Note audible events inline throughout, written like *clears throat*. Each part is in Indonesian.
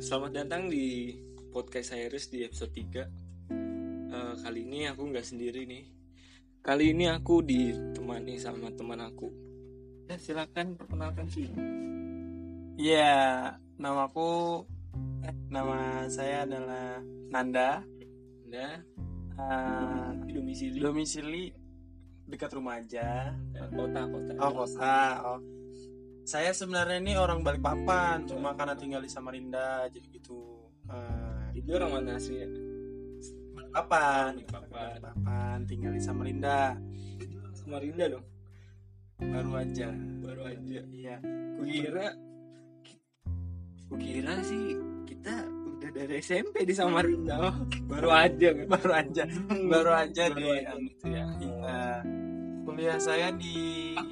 selamat datang di podcast Cyrus di episode 3 Eh, Kali ini aku nggak sendiri nih Kali ini aku ditemani sama teman aku Ya silakan perkenalkan sih Iya, namaku eh, nama saya adalah Nanda. Anda Eh, di domisili domisili dekat rumah aja. kota kota Oh, kota. Oh. Saya sebenarnya ini orang Balikpapan, cuma karena tinggal di Samarinda jadi gitu. Eh, Itu orang mana sih ya? Balikpapan. Balikpapan. Balikpapan, tinggal di Samarinda. Samarinda dong Baru aja. Baru aja Iya. Kukira Kukira sih kita udah dari SMP di Samarinda oh, *laughs* Baru aja kan Baru aja. Baru aja Baru di aja gitu ya Iya. Kuliah saya di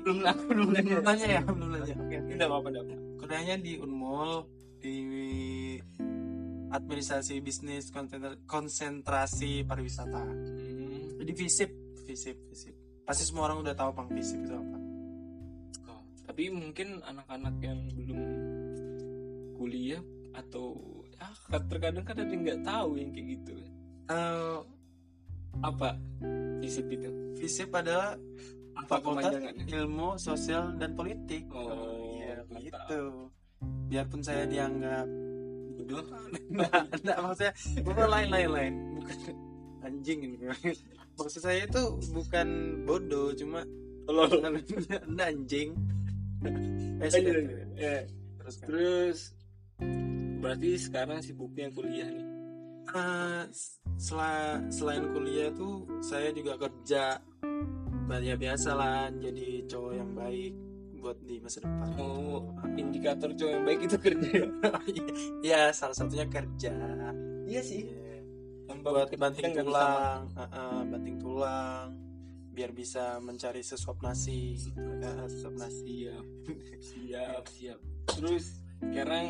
Belum lah, belum nanya ya, belum nanya. Oke. Tidak apa-apa, tidak apa kuliahnya di Unmul di administrasi bisnis konsentra- konsentrasi pariwisata. Hmm. jadi visip. Visip visip. Pasti semua orang udah tahu pang visip itu apa. Oh, tapi mungkin anak-anak yang belum kuliah atau ya terkadang kan ada yang nggak tahu yang kayak gitu. Eh, apa? Visip itu? Visip adalah apa fakultas ilmu sosial dan politik. Oh, iya mantap. gitu. Biarpun saya dianggap bodoh. *laughs* Nggak, nggak, maksudnya bukan lain lain lain. Bukan. Anjing ini. *laughs* Maksud saya itu bukan bodoh cuma. Anda *laughs* anjing. Eh, terus terus berarti sekarang sibuknya kuliah nih Eh, sela- selain kuliah tuh saya juga kerja. Ya biasa lah jadi cowok yang baik buat di masa depan. Oh indikator cowok yang baik itu kerja. *laughs* Ya salah satunya kerja. Iya sih. Tanpa buat banting bisa tulang uh-uh, banting tulang biar bisa mencari sesuap nasi. Ya, sesuap nasi siap siap siap. Terus sekarang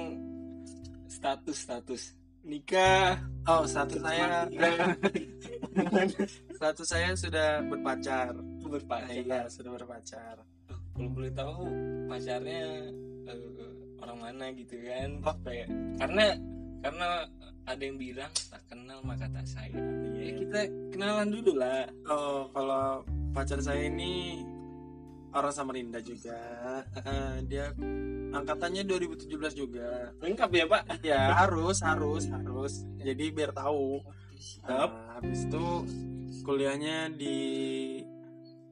status status nikah. Oh status saya. status *laughs* saya sudah berpacar. Berpacar. Iya sudah berpacar. Kalau boleh tahu pacarnya eh, orang mana gitu kan? Oh. kayak karena karena ada yang bilang tak kenal maka tak sayang. Ya kita kenalan dulu lah. Oh, kalau pacar saya ini orang Samarinda juga. Eh, dia angkatannya 2017 juga. lengkap ya pak Ya, harus, harus, harus. Jadi biar tahu. Siap. Nah, habis itu kuliahnya di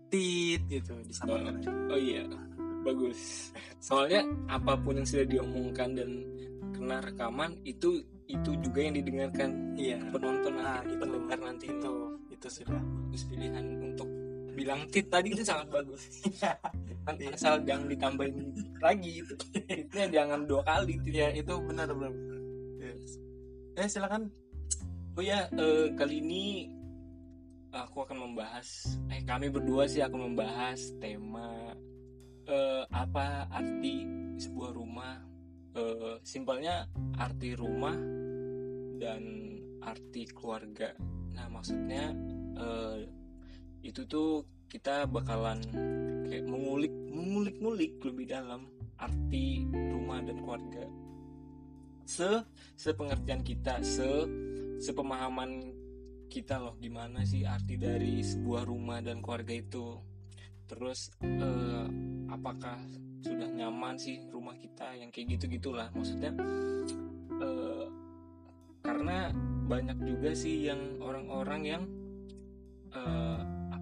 TIT gitu, di Samarinda. oh iya bagus soalnya apa pun yang sudah diomongkan dan kena rekaman itu itu juga yang didengarkan Iya. penonton Nah, nanti itu pendengar nanti itu itu sudah. bagus pilihan untuk bilang tit tadi itu sangat bagus Kan asal jangan ditambahin lagi itu jangan dua kali tit. Ya, itu benar benar. Yes. Eh, silakan. oh ya eh, kali ini aku akan membahas eh kami berdua sih akan membahas tema eh, apa arti sebuah rumah Eh, simpelnya arti rumah dan arti keluarga nah maksudnya eh, itu tuh kita bakalan kayak mengulik mengulik-ngulik lebih dalam arti rumah dan keluarga. Se sepengertian kita se sepemahaman kita loh gimana sih arti dari sebuah rumah dan keluarga itu. Terus eh, apakah sudah nyaman sih rumah kita yang kayak gitu gitulah maksudnya eh, karena banyak juga sih yang orang-orang yang eh,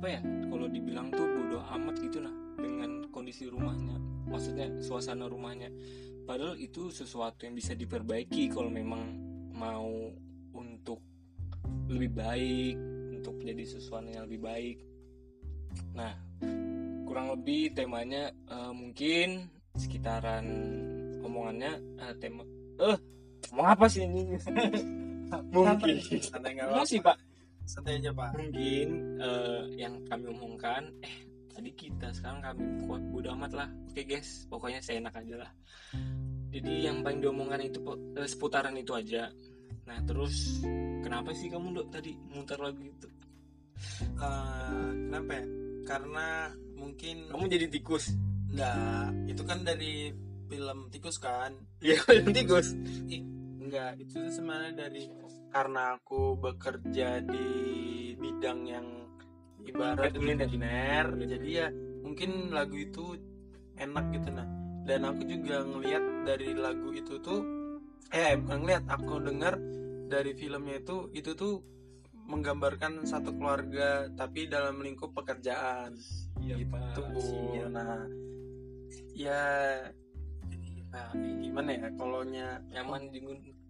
apa ya kalau dibilang tuh bodoh amat gitu nah dengan kondisi rumahnya maksudnya suasana rumahnya. Padahal itu sesuatu yang bisa diperbaiki kalau memang mau untuk lebih baik untuk menjadi sesuatu yang lebih baik. Nah kurang lebih temanya eh, mungkin sekitaran omongannya eh, tema eh mau apa sih ini? Mungkin. Santai nggak Enggak sih pak Santai aja, Pak. mungkin eh, yang kami omongkan eh tadi kita sekarang kami kuat bodo amat lah oke guys pokoknya saya enak aja lah jadi yang paling diomongkan itu eh, seputaran itu aja nah terus kenapa sih kamu dok tadi muter lagu itu Eh, kenapa ya? Karena mungkin kamu jadi tikus enggak, itu kan dari film tikus kan. Iya, tikus. enggak itu sebenarnya dari karena aku bekerja di bidang yang ibarat Kuliner. jadi ya mungkin lagu itu enak gitu nah dan aku juga ngelihat dari lagu itu tuh eh bukan ngeliat aku dengar dari filmnya itu itu tuh menggambarkan satu keluarga tapi dalam lingkup pekerjaan Iya, gitu. Siap. nah ya nah gimana ya kalaunya nyaman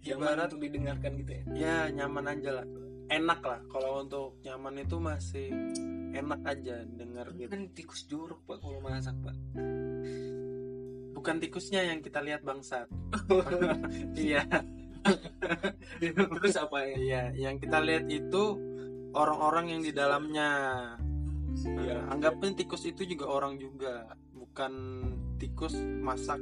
di Ibarat- untuk didengarkan gitu ya? Ya nyaman aja lah. Enak lah. Kalau untuk nyaman itu masih enak aja denger gitu. kan tikus jorok pak kalau masak pak. Bukan tikusnya yang kita lihat bangsat. *laughs* Iya. Terus apa ya? Iya yang kita lihat itu orang-orang yang di dalamnya. Iya. Nah, anggapnya tikus itu juga orang juga. Bukan tikus masak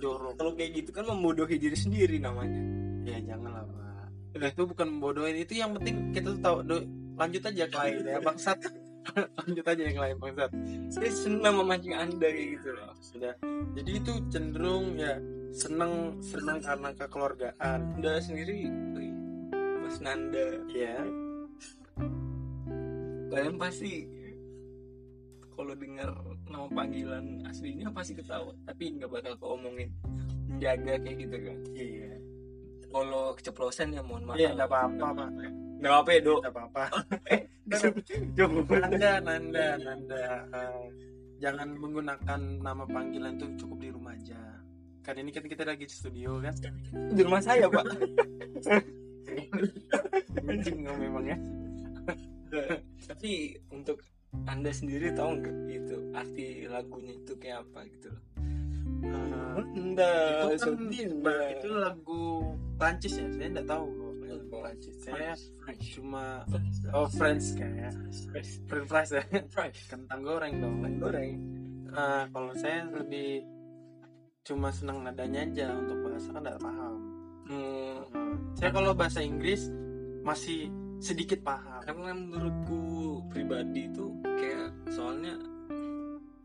jorok kalau kayak gitu kan membodohi diri sendiri namanya. Ya janganlah pak. Itu bukan membodohin itu yang penting kita tuh tahu. Do- lanjut aja ke lain ya bangsat. *laughs* Lanjut aja yang lain bangsat. Saya senang memancing anda kayak gitu loh. Sudah. Jadi itu cenderung ya seneng seneng karena kekeluargaan. Anda sendiri mas Nanda. Ya. Kalian pasti kalau dengar nama panggilan aslinya pasti ketawa tapi nggak bakal keomongin menjaga kayak gitu kan. Iya. Kalau keceplosan ya mohon maaf. Iya, nggak apa-apa, Pak. nggak apa ya dok. Tidak *laughs* apa-apa. Coba. Nanda nanda nanda. Eh, jangan menggunakan nama panggilan tuh cukup di rumah aja. Kan ini kan kita lagi di studio kan? Di rumah saya pak. *laughs* Anjing nggak memang ya. Tapi untuk anda sendiri tahu nggak gitu arti lagunya itu kayak apa gitu loh? Anda itu kan itu lagu Prancis ya? Saya nggak tahu loh lagu Oh, Prancis. Saya French. cuma oh French kayak French. French fries ya? *laughs* French. kentang goreng dong. Goreng. Nah, kalau saya lebih cuma senang nadanya aja. Untuk bahasa kan nggak paham. Hmm, saya kalau bahasa Inggris masih sedikit paham. Karena menurutku pribadi itu kayak soalnya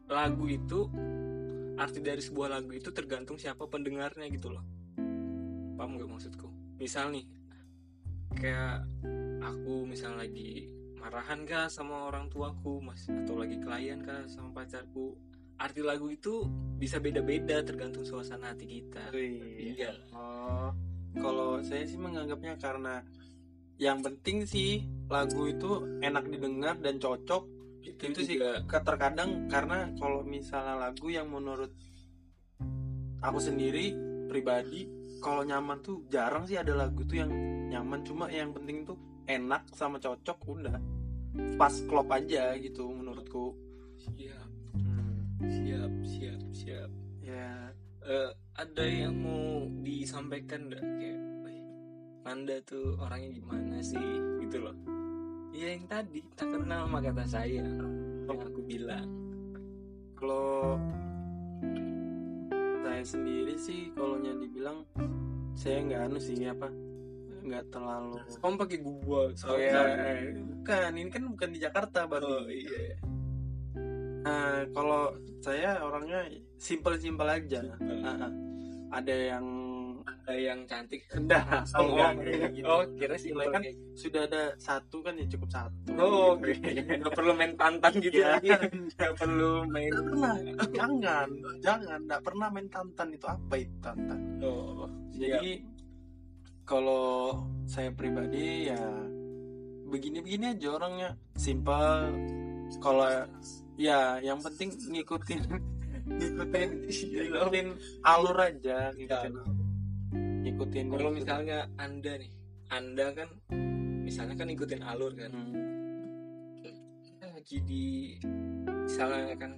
lagu itu arti dari sebuah lagu itu tergantung siapa pendengarnya gitu loh. Paham nggak maksudku? Misal nih kayak aku misal lagi marahan kah sama orang tuaku mas atau lagi klien kah sama pacarku arti lagu itu bisa beda-beda tergantung suasana hati kita. Wih. iya. Oh, kalau saya sih menganggapnya karena yang penting sih lagu itu enak didengar dan cocok. Itu, itu sih terkadang karena kalau misalnya lagu yang menurut aku sendiri pribadi kalau nyaman tuh jarang sih ada lagu tuh yang nyaman. Cuma yang penting tuh enak sama cocok udah. Pas klop aja gitu menurutku. Siap. Hmm, siap siap siap. Ya. Eh, ada yang mau disampaikan nggak kayak "Wih, Nanda tuh orangnya gimana sih? Gitu loh. Ya yang tadi. Tak kenal sama kata saya. Yang aku bilang. Kalau saya sendiri sih kalau dibilang saya nggak anu sih apa nggak terlalu kamu pakai gua oh soalnya. Ya bukan ini kan bukan di Jakarta baru oh iya. Nah, kalau saya orangnya simpel-simpel aja. Simpel. Ah, ah. Ada yang ada yang cantik. *laughs* Rendah, oh, enggak, kayak gitu. oh kira sih Kan kayak- sudah ada satu kan ya cukup satu. oh Gitu. oke. Nggak perlu main tantan gitu Iya. lagi nggak perlu main Nggak pernah, jangan, jangan, nggak pernah main tantan. Itu apa itu tantan. oh Jadi kalau saya pribadi ya begini-begini aja orangnya, simpel. Kalau ya yang penting ngikutin *laughs* ngikutin ngikutin alur aja ngikutin ngikutin kalau misalnya anda nih anda kan misalnya kan ikutin alur kan. Hmm, lagi di misalnya kan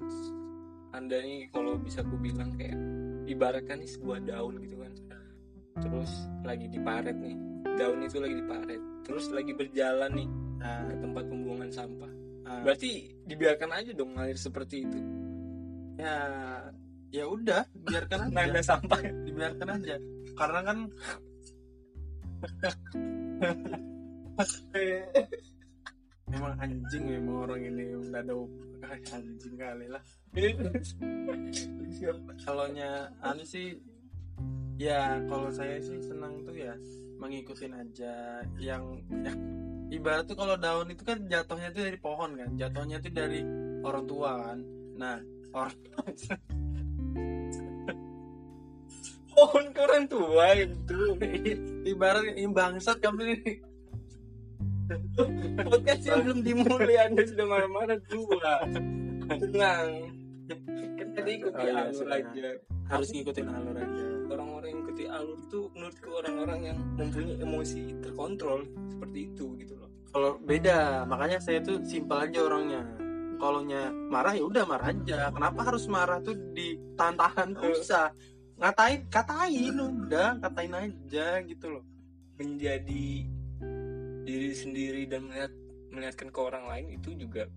anda nih kalau bisa ku bilang kayak ibaratkan nih sebuah daun gitu kan. Terus lagi diparet nih daun itu lagi diparet terus lagi berjalan nih nah, ke tempat pembuangan sampah. Nah, berarti dibiarkan aja dong ngalir seperti itu. Ya ya udah biarkan *laughs* aja. sampah. Dibiarkan aja karena kan *laughs* memang anjing memang orang ini udah ada *laughs* anjing kali lah. *laughs* Kalau nya anu sih ya kalau saya sih senang tuh ya mengikutin aja yang ya, ibarat tuh kalau daun itu kan jatuhnya tuh dari pohon kan jatuhnya tuh dari orang tua kan. Nah orang pohon ke orang tua itu ibarat yang bangsat kamu ini. Podcastnya belum dimulai anda sudah marah-marah dua. Tenang. Kan tadi ikuti Oh, iya, alur aja. Harus ngikutin alur aja. Orang-orang yang ikuti alur itu menurutku orang-orang yang mempunyai emosi terkontrol seperti itu gitu loh. Kalau beda makanya saya tuh simpel aja orangnya. Kalau marah ya udah marah aja. Kenapa harus marah tuh ditahan-tahan? Nggak usah ngatain katain udah katain aja gitu loh. Menjadi diri sendiri dan melihat melihatkan ke orang lain itu juga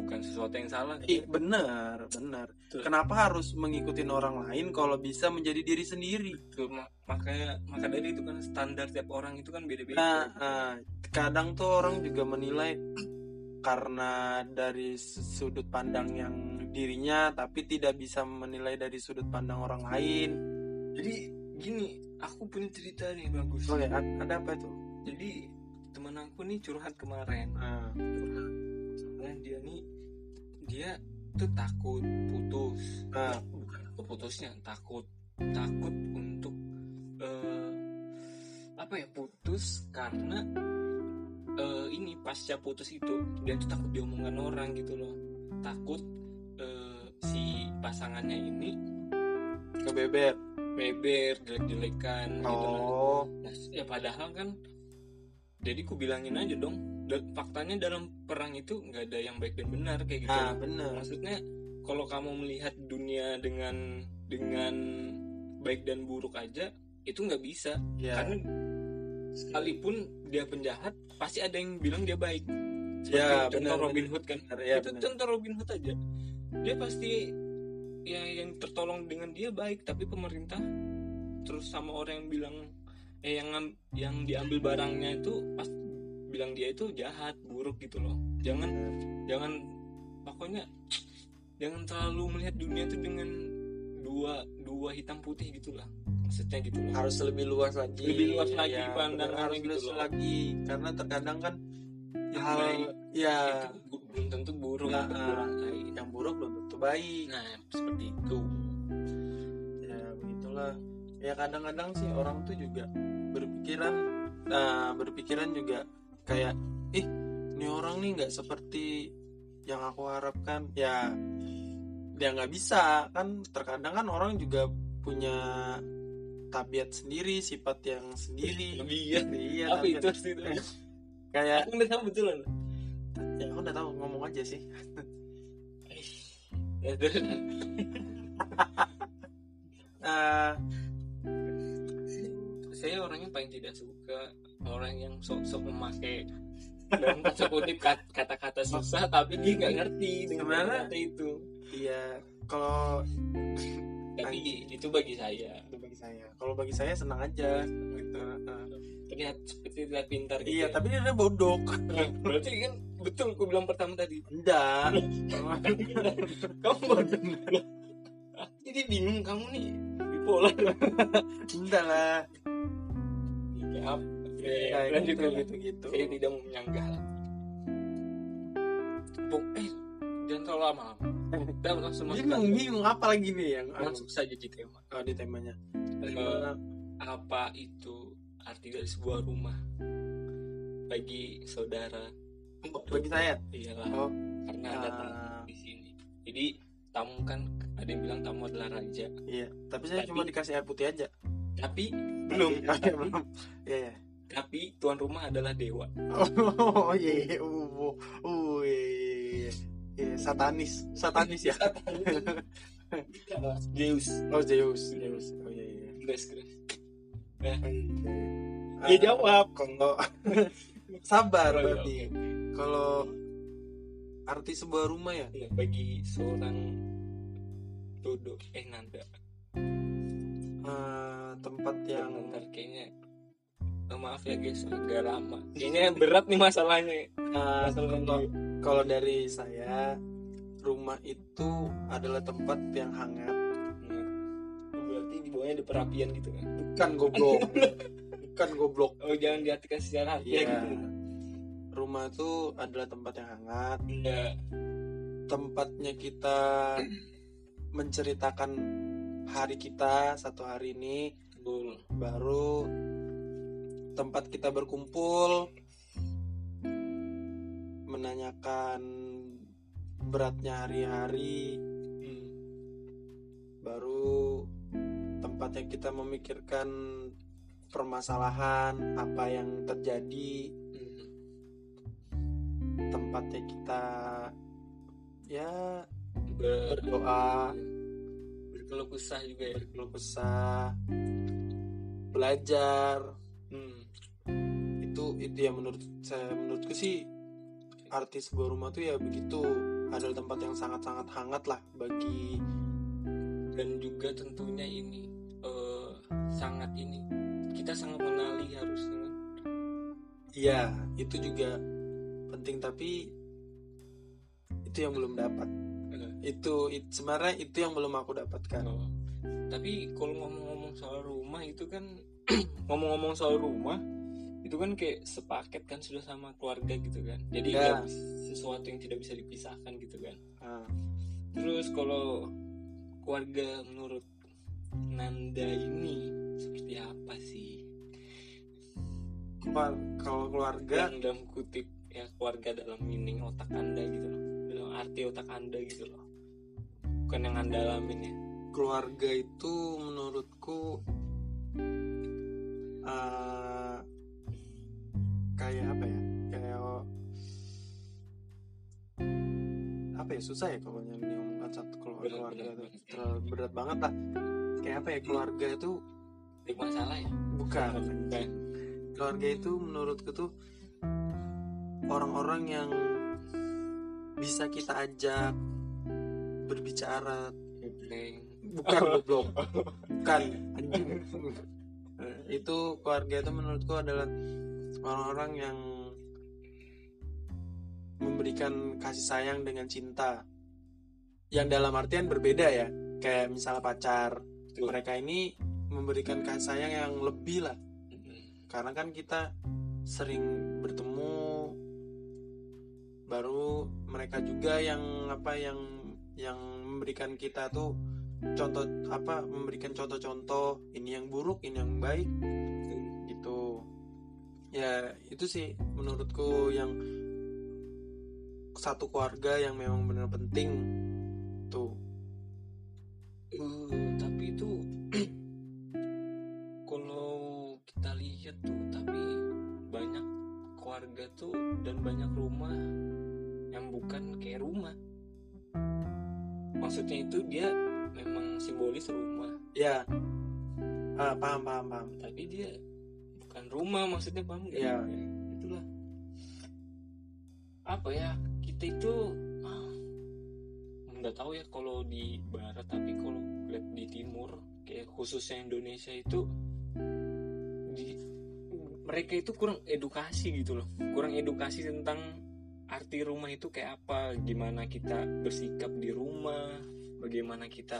bukan sesuatu yang salah Ih, bener bener Betul. kenapa harus mengikuti orang lain kalau bisa menjadi diri sendiri? Ma- makanya maka dari itu kan standar tiap orang itu kan beda-beda. Nah, nah, kadang tuh orang juga menilai *clears throat* karena dari sudut pandang yang dirinya tapi tidak bisa menilai dari sudut pandang orang lain. Jadi gini aku punya cerita nih bagus. Oke ada apa itu jadi teman aku nih curhat kemarin. Nah, curhat. Soalnya dia nih dia tuh takut putus. Nah, bukan putusnya takut takut untuk eh, apa ya putus karena eh, ini pasca putus itu dia tuh takut diomongkan orang gitu loh. Takut eh, si pasangannya ini kebeber. Beber jelek-jelekan gitu loh. oh. Nah, ya padahal kan jadi ku bilangin aja dong faktanya dalam perang itu nggak ada yang baik dan benar kayak gitu. Nah bener maksudnya kalau kamu melihat dunia dengan dengan baik dan buruk aja itu nggak bisa. Ya. Karena sekalipun dia penjahat pasti ada yang bilang dia baik. Seperti Ya, contoh benar, Robin Hood kan. Bener, ya, itu bener. contoh Robin Hood aja dia pasti ya yang tertolong dengan dia baik tapi pemerintah terus sama orang yang bilang eh yang yang diambil barangnya itu pas bilang dia itu jahat buruk gitu loh. Jangan jangan pokoknya jangan terlalu melihat dunia itu dengan dua dua hitam putih gitulah. Maksudnya gitu loh. Harus lebih luas lagi. Lebih luas lagi Ya, pandangannya bener, harus gitu luas loh. lagi. Karena terkadang kan Yang hal ya itu belum tentu buruk. Nah, yang buruk belum tentu baik. Nah seperti itu. Ya begitulah. Ya kadang-kadang sih orang tuh juga berpikiran nah berpikiran juga kayak ih ini orang nih nggak seperti yang aku harapkan. Ya dia nggak bisa. Kan terkadang kan orang juga punya tabiat sendiri sifat yang sendiri. Iya iya apa itu sih *laughs* kayak aku betulan ya aku udah tahu ngomong aja sih. Ya, terus. *laughs* Eh, saya orangnya paling tidak suka orang yang sok-sok memakai dalam kata kutip kat- kata-kata susah tapi dia nggak ngerti dengan Sebenarnya- kata itu. iya kalau tapi itu bagi saya. Itu bagi saya. Kalau bagi saya senang aja gitu. Eh, terlihat seperti terlihat pintar gitu iya ya. tapi dia bodoh Nah, berarti kan betul aku bilang pertama tadi. Enggak. *laughs* Kamu bodoh jadi bingung kamu nih bipolar. Enggak lah. Ya, Oke, Nah, lanjut gitu, gitu, gitu. saya tidak mau menyanggah. Lah eh jangan terlalu lama kita langsung masuk bingung bingung. Apa lagi nih yang masuk saja di tema oh, di temanya. Eh, apa itu arti dari sebuah rumah. Bagi saudara. Bagi saya? Iyalah. Oh. Karena ada Ah. tamu di sini. Jadi tamu kan ada yang bilang tamu adalah raja. Iya tapi saya Tapi- cuma dikasih air putih aja. Tapi belum. oh, iya, belum. Iya iya. tapi tuan rumah adalah dewa. Oh *laughs* iya iya. Uh, uh, iya, iya, iya. satanis. Satanis ya. *laughs* Zeus. Oh Zeus. Zeus. Oh iya iya Grace Iya. Dia jawab. kalau *laughs* sabar Oh, berarti. kalau arti sebuah rumah ya? Ya, bagi seorang dodo eh nanda eh, tempat yang bentar kayaknya. Oh, maaf ya guys agak lama. Kayaknya berat nih masalahnya. Eh, masalah kalau dari saya rumah itu adalah tempat yang hangat nanti di bawahnya ada perapian gitu kan. Bukan goblok. *laughs* Bukan goblok. Oh jangan diartikan secara harfiah Iya. gitu. Rumah itu adalah tempat yang hangat. Iya. tempatnya kita menceritakan hari kita satu hari ini. Betul. Baru tempat kita berkumpul menanyakan beratnya hari-hari. Hmm. baru tempatnya kita memikirkan permasalahan apa yang terjadi tempatnya kita ya Ber- berdoa berkeluh kesah juga ya? berkeluh kesah belajar. Hmm. itu itu yang menurut saya menurutku sih arti sebuah rumah tuh ya begitu. Adalah tempat yang sangat-sangat hangat lah bagi dan juga tentunya ini sangat ini. Kita sangat mengenali harusnya kan? Iya itu juga penting tapi itu yang belum dapat. Eh, itu, it- sebenarnya itu yang belum aku dapatkan. Oh. tapi kalau ngomong-ngomong soal rumah itu kan *clears throat* ngomong-ngomong soal rumah itu kan kayak sepaket kan sudah sama keluarga gitu kan? Jadi Ya. sesuatu yang tidak bisa dipisahkan gitu kan? Nah, terus kalau keluarga menurut Nanda ini seperti apa sih? Keluar- kalau keluarga? Yang dalam kutip ya keluarga dalam meaning otak anda gitu loh. Dalam arti otak anda gitu loh. Bukan yang anda alamin ya. Keluarga itu menurutku eh, kayak apa ya? Kayak apa ya? Susah ya kalau diomongkan satu keluarga Berat, keluarga berat itu. banget. terlalu berat banget lah kayak apa ya keluarga itu masalah ya? Bukan. Bukan. Keluarga itu menurutku tuh orang-orang yang bisa kita ajak berbicara. Bukan. *laughs* Goblok. Bukan. Anjing *laughs* itu keluarga itu menurutku adalah orang-orang yang memberikan kasih sayang dengan cinta. Yang dalam artian berbeda ya. Kayak misalnya pacar Betul. mereka ini memberikan kasih sayang yang lebih lah. Karena kan kita sering bertemu baru mereka juga yang apa yang yang memberikan kita tuh contoh apa memberikan contoh-contoh ini yang buruk ini yang baik. Gitu. Ya itu sih menurutku yang satu keluarga yang memang benar penting tuh. Eh, keluarga tuh dan banyak rumah yang bukan kayak rumah. Maksudnya itu dia memang simbolis rumah. Ya. Ah, paham paham paham. Tapi dia bukan rumah maksudnya paham nggak? Iya. itulah. Apa ya kita itu ah, nggak tahu ya kalau di barat tapi kalau lihat di timur kayak khususnya Indonesia itu mereka itu kurang edukasi gitu loh. Kurang edukasi tentang arti rumah itu kayak apa gimana kita bersikap di rumah bagaimana kita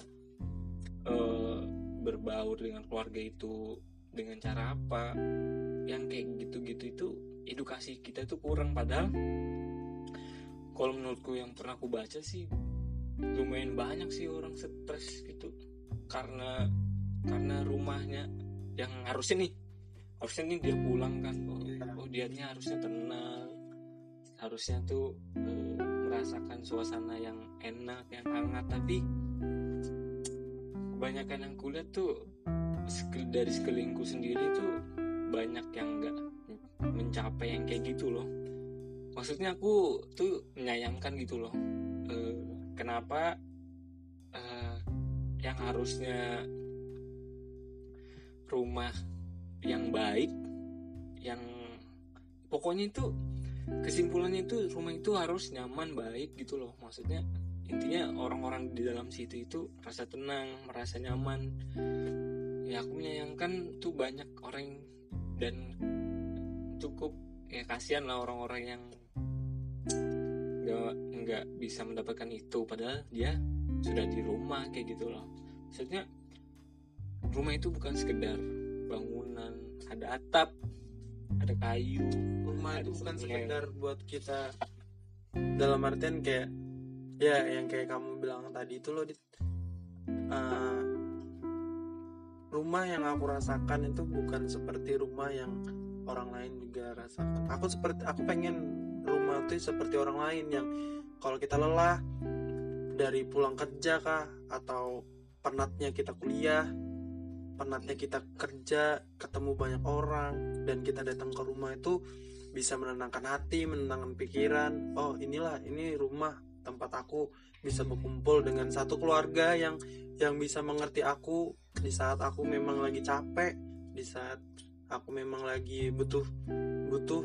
eh, berbaur dengan keluarga itu dengan cara apa yang kayak gitu-gitu itu edukasi kita itu kurang. Padahal kalau menurutku yang pernah aku baca sih lumayan banyak sih orang stres gitu. Karena karena rumahnya yang harusnya nih harusnya nih dia pulang kan oh, oh dianya harusnya tenang. Harusnya tuh eh, merasakan suasana yang enak yang hangat. Tapi kebanyakan yang kulihat tuh dari sekelilingku sendiri tuh banyak yang nggak mencapai yang kayak gitu loh. Maksudnya aku tuh menyayangkan gitu loh Eh, kenapa eh, yang harusnya rumah yang baik yang pokoknya itu kesimpulannya itu rumah itu harus nyaman baik gitu loh. Maksudnya intinya orang-orang di dalam situ itu rasa tenang merasa nyaman. Ya aku menyayangkan tuh banyak orang dan cukup ya kasihan lah orang-orang yang nggak nggak bisa mendapatkan itu. Padahal dia sudah di rumah kayak gitu loh. Maksudnya rumah itu bukan sekedar bangunan ada atap ada kayu rumah itu ada bukan semen. sekedar buat kita dalam artian kayak ya yang kayak kamu bilang tadi itu loh Dit. Eh, rumah yang aku rasakan itu bukan seperti rumah yang orang lain juga rasakan aku seperti aku pengen rumah itu seperti orang lain yang kalau kita lelah dari pulang kerja kah atau penatnya kita kuliah penatnya kita kerja ketemu banyak orang dan kita datang ke rumah itu bisa menenangkan hati menenangkan pikiran. Oh inilah ini rumah tempat aku bisa berkumpul dengan satu keluarga yang yang bisa mengerti aku di saat aku memang lagi capek di saat aku memang lagi butuh butuh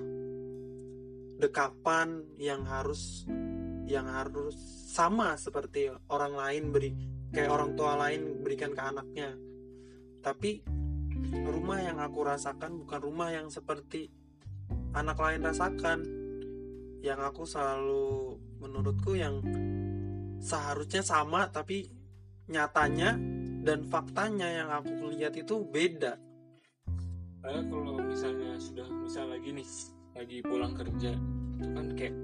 dekapan yang harus yang harus sama seperti orang lain beri kayak orang tua lain berikan ke anaknya tapi rumah yang aku rasakan bukan rumah yang seperti anak lain rasakan. Yang aku selalu menurutku yang seharusnya sama tapi nyatanya dan faktanya yang aku lihat itu beda. Padahal kalau misalnya sudah misal lagi nih lagi pulang kerja itu kan kayak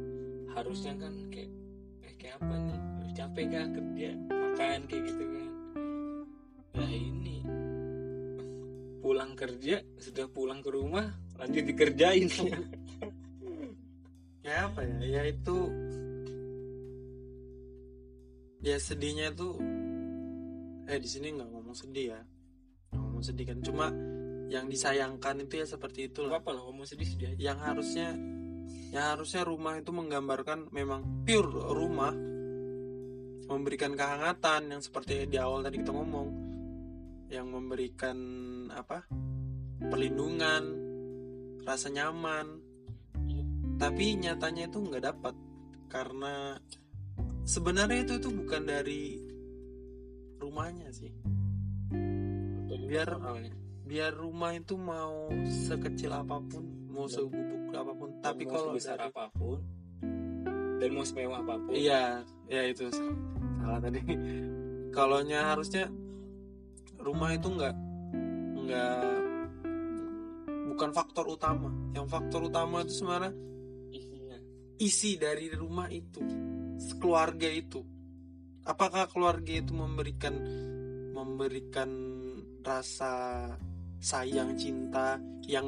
harusnya kan kayak eh, kayak apa nih? Harus capek kah kerja makan kayak gitu kan? Nah ini pulang kerja sudah pulang ke rumah lanjut dikerjain. *laughs* Ya apa ya ya itu ya sedihnya itu eh di sini nggak ngomong sedih ya nggak ngomong sedih kan. Cuma yang disayangkan itu ya seperti Gak itulah apa lah ngomong sedih sedih aja. Yang harusnya yang harusnya rumah itu menggambarkan memang pure rumah memberikan kehangatan yang seperti di awal tadi kita ngomong yang memberikan apa perlindungan rasa nyaman. Tapi nyatanya itu nggak dapat karena sebenarnya itu itu bukan dari rumahnya sih. Biar biar rumah itu mau sekecil apa pun mau segubuk apa pun tapi mau kalau dari- apa pun dan mau semewah apa pun. Iya ya itu salah tadi. *laughs* Kalau harusnya rumah itu nggak nggak bukan faktor utama. Yang faktor utama itu sebenarnya isinya. isi dari rumah itu keluarga itu. Apakah keluarga itu memberikan memberikan rasa sayang cinta yang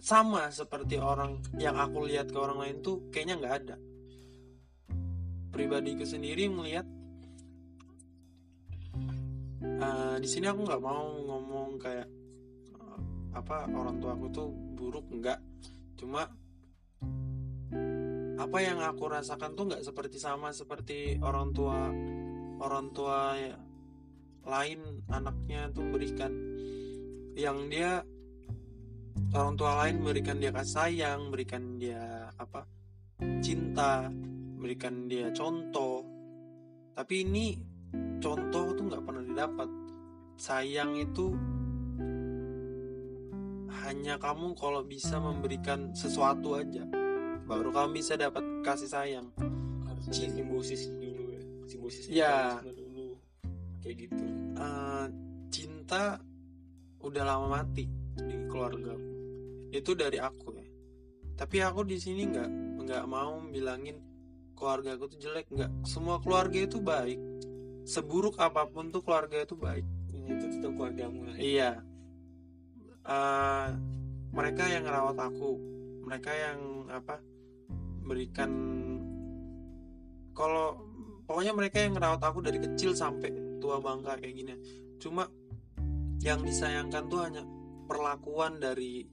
sama seperti orang yang aku lihat ke orang lain tuh kayaknya nggak ada. Pribadiku sendiri melihat eh, di sini aku nggak mau ngomong kayak eh, apa orang tua aku tuh buruk nggak. Cuma apa yang aku rasakan tuh nggak seperti sama seperti orang tua orang tua ya, lain anaknya tuh berikan. Yang dia orang tua lain memberikan dia kasih sayang berikan dia apa cinta berikan dia contoh. Tapi ini contoh tuh nggak pernah didapat. Sayang itu hanya kamu kalau bisa memberikan sesuatu aja baru kamu bisa dapat kasih sayang. Harus ada simbiosis dulu ya. Simbiosis mekanisme dulu. Kayak gitu. Eh, cinta udah lama mati di keluarga. Itu dari aku ya. Tapi aku di sini nggak nggak mau bilangin keluarga aku tuh jelek nggak. Semua keluarga itu baik seburuk apa pun tuh keluarga itu baik. Ini itu tetap keluargamu ya. iya. Eh, mereka yang ngerawat aku mereka yang apa berikan kalau pokoknya mereka yang ngerawat aku dari kecil sampai tua bangka kayak gini. Cuma yang disayangkan tuh hanya perlakuan dari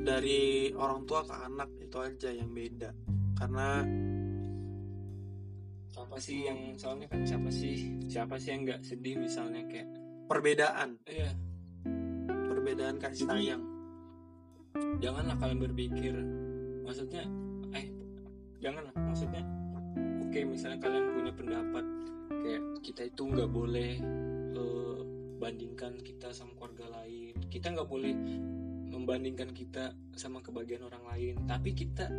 dari orang tua ke anak itu aja yang beda. Karena siapa sih yang soalnya kan siapa sih siapa sih yang nggak sedih misalnya kayak perbedaan. Iya. Perbedaan kasih sayang. Janganlah kalian berpikir maksudnya eh janganlah maksudnya oke misalnya kalian punya pendapat kayak kita itu nggak boleh eh, bandingkan kita sama keluarga lain. Kita nggak boleh membandingkan kita sama kebahagiaan orang lain. Tapi kita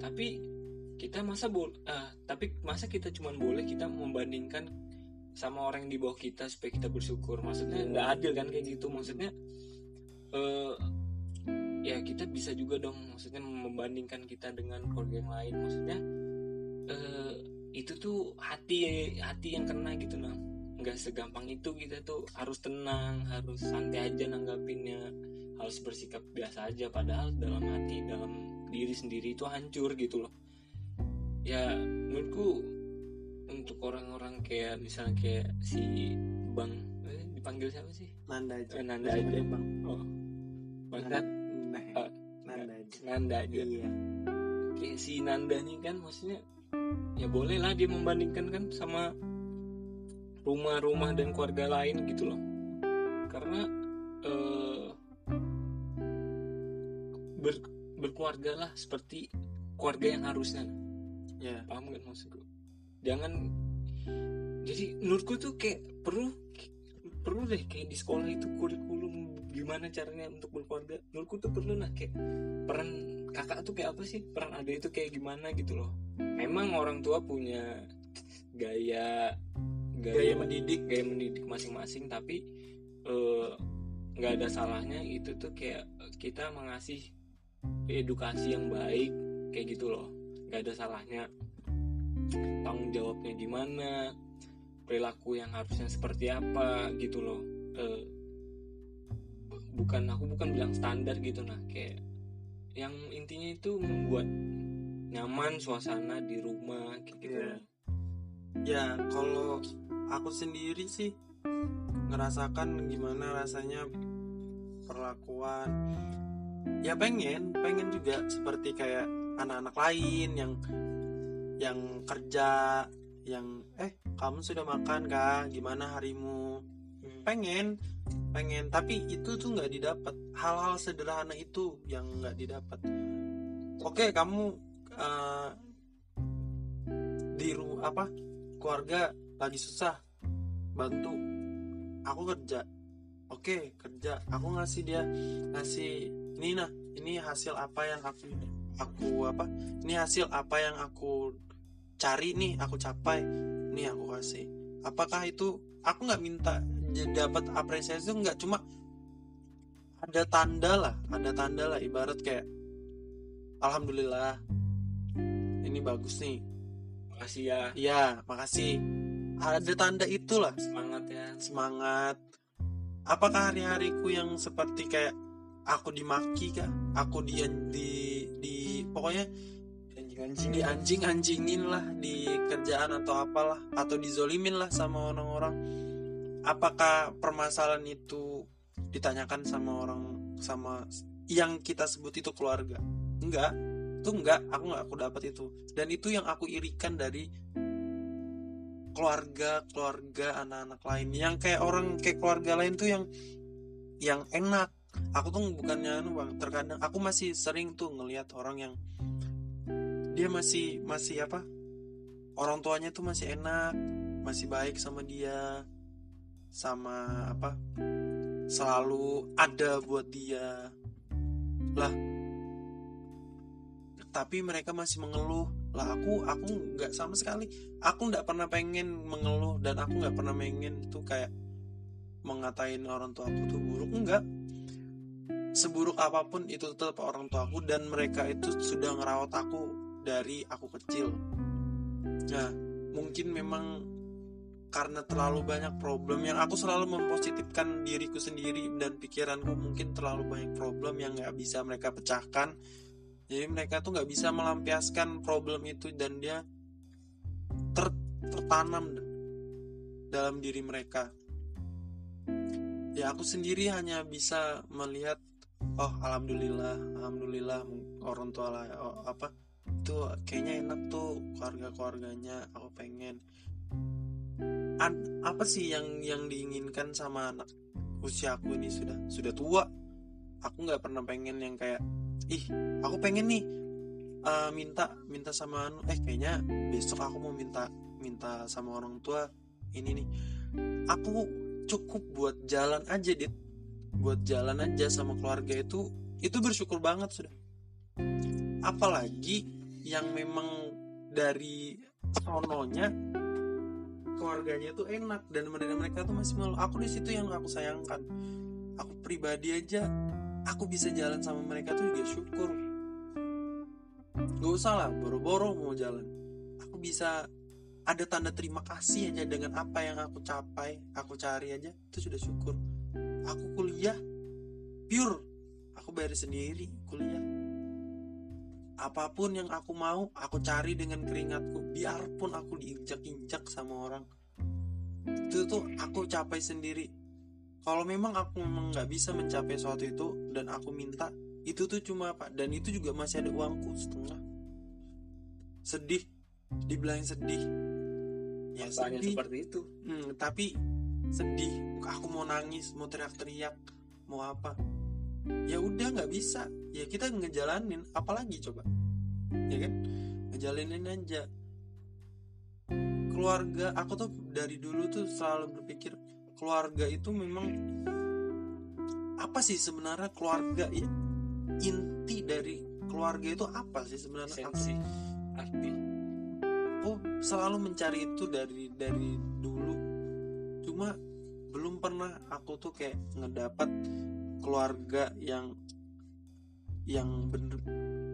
tapi kita masa bol ah, tapi masa kita cuma boleh kita membandingkan sama orang yang di bawah kita supaya kita bersyukur? Maksudnya nggak adil kan kayak gitu? Maksudnya eh ya kita bisa juga dong maksudnya membandingkan kita dengan keluarga yang lain. Maksudnya eh itu tuh hati hati yang kena gitu nah. Nggak segampang itu kita tuh harus tenang harus santai aja nanggapinnya. Harus bersikap biasa aja padahal dalam hati dalam diri sendiri itu hancur gitu loh ya menurutku untuk orang-orang kayak misalnya kayak si bang eh, dipanggil siapa sih? Nanda aja. Eh, Nanda aja. Bang. Oh. Bang kan nah, Ah, Nanda aja. Nanda aja. Iya. Kayak si Nanda nih kan maksudnya ya boleh lah dia membandingkan kan sama rumah-rumah dan keluarga lain gitu loh. Karena eh, ber, berkeluarga lah seperti keluarga yang harusnya ya paham kan maksudku jangan jadi menurutku tuh kayak perlu perlu deh kayak di sekolah itu kurikulum gimana caranya untuk berkeluarga. Menurutku tuh perlu nah kayak peran kakak tuh kayak apa sih? Peran adik itu kayak gimana gitu loh. Memang orang tua punya gaya gaya mendidik gaya mendidik masing-masing tapi eh, nggak ada salahnya itu tuh kayak kita mengasih edukasi yang baik nggak ada salahnya. Tanggung jawabnya gimana? Perilaku yang harusnya seperti apa gitu loh. Eh, bukan aku bukan bilang standar gitu nah kayak yang intinya itu membuat nyaman suasana di rumah kayak gitu loh. ya kalau aku sendiri sih ngerasakan gimana rasanya perlakuan. Ya pengen pengen juga seperti kayak anak-anak lain yang yang kerja yang eh kamu sudah makan kah? Gimana harimu? Pengen pengen. Tapi itu tuh nggak didapat. Hal-hal sederhana itu yang nggak didapat. Oke kamu eh, di ru apa keluarga lagi susah bantu. Aku kerja. Oke kerja. Aku ngasih dia ngasih ini nah ini hasil apa yang aku aku apa ini hasil apa yang aku cari nih aku capai? Nih aku kasih. Apakah itu aku nggak minta dapat apresiasi itu nggak cuma ada tanda lah ada tanda lah ibarat kayak alhamdulillah ini bagus nih. Makasih ya. Iya makasih. Ada tanda itulah. Semangat ya. Semangat. Apakah hari-hariku yang seperti kayak aku dimaki kah? Aku di, di pokoknya anjing-anjing di anjing-anjingin lah di kerjaan atau apalah atau dizolimin lah sama orang-orang. Apakah permasalahan itu ditanyakan sama orang sama yang kita sebut itu keluarga? Enggak. Itu enggak. Aku nggak aku dapat itu. Dan itu yang aku irikan dari keluarga keluarga anak-anak lain. Yang kayak orang kayak keluarga lain tuh yang yang enak aku tuh bukannya anu bang terkadang aku masih sering tuh ngelihat orang yang dia masih masih apa orang tuanya tuh masih enak masih baik sama dia sama apa selalu ada buat dia. Lah tapi mereka masih mengeluh. Lah aku aku nggak sama sekali. Aku nggak pernah pengen mengeluh dan aku nggak pernah pengen tuh kayak mengatain orang tua aku tuh buruk enggak seburuk apa pun itu tetap orang tua aku dan mereka itu sudah ngerawat aku dari aku kecil. Nah mungkin memang karena terlalu banyak problem yang aku selalu mempositifkan diriku sendiri dan pikiranku mungkin terlalu banyak problem yang nggak bisa mereka pecahkan. Jadi mereka tuh nggak bisa melampiaskan problem itu dan dia ter, tertanam dalam diri mereka. Ya aku sendiri hanya bisa melihat oh alhamdulillah alhamdulillah orang tua lah oh, apa itu kayaknya enak tuh keluarga keluarganya aku pengen. An- apa sih yang yang diinginkan sama anak usia aku ini sudah sudah tua? Aku nggak pernah pengen yang kayak ih aku pengen nih uh, minta minta sama anu eh kayaknya besok aku mau minta minta sama orang tua ini nih. Aku cukup buat jalan aja dit buat jalan aja sama keluarga itu itu bersyukur banget sudah. Apalagi yang memang dari sononya keluarganya itu enak dan mereka tuh masih malu. Aku di situ yang aku sayangkan. Aku pribadi aja aku bisa jalan sama mereka tuh juga syukur. Gak usah lah boro-boro mau jalan. Aku bisa ada tanda terima kasih aja dengan apa yang aku capai aku cari aja itu sudah syukur aku kuliah pure. Aku bayar sendiri kuliah. Apa pun yang aku mau aku cari dengan keringatku. Biarpun aku diinjak-injak sama orang. Itu tuh aku capai sendiri. Kalau memang aku memang nggak bisa mencapai sesuatu itu dan aku minta itu tuh cuma apa? Dan itu juga masih ada uangku setengah. Sedih. Dibilang sedih. Ya sedih. seperti itu? Hmm, tapi sedih. Aku mau nangis mau teriak-teriak mau apa. Ya udah nggak bisa. Ya kita ngejalanin. Apalagi coba? Ya kan? Ngejalanin aja. Keluarga aku tuh dari dulu tuh selalu berpikir keluarga itu memang apa sih sebenarnya keluarga ya, inti dari keluarga itu apa sih sebenarnya? Sensi arti. Aku selalu mencari itu dari dari dulu cuma belum pernah aku tuh kayak ngedapat keluarga yang yang bener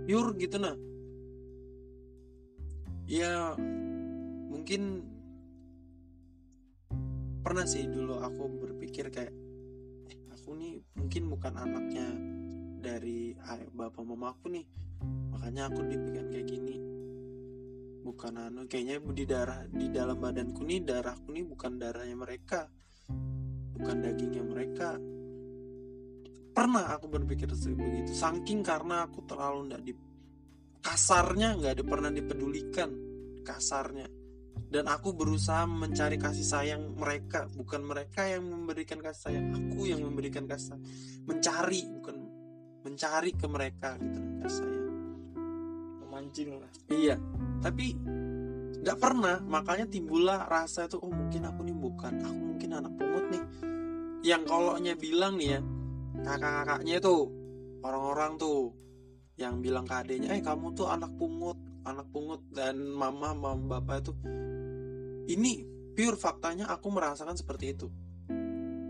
pure gitu nah. Ya mungkin pernah sih dulu aku berpikir kayak eh, aku nih mungkin bukan anaknya dari ay- bapak mama aku nih. Makanya aku dibikin kayak gini bukan anu kayaknya di darah di dalam badanku nih darahku nih bukan darahnya mereka. Bukan dagingnya mereka. Pernah aku berpikir se- begitu saking karena aku terlalu nggak di kasarnya nggak ada pernah dipedulikan kasarnya. Dan aku berusaha mencari kasih sayang mereka bukan mereka yang memberikan kasih sayang aku yang memberikan kasih sayang. mencari bukan mencari ke mereka gitu kasih sayang. Memancing lah. Iya, tapi nggak pernah. Makanya timbullah rasa itu, oh mungkin aku nih bukan, aku mungkin anak pungut nih. Yang koloknya bilang nih ya, kakak-kakaknya itu orang-orang tuh yang bilang ke adenya, eh kamu tuh anak pungut, anak pungut dan mama mama bapak itu. Ini pure faktanya aku merasakan seperti itu.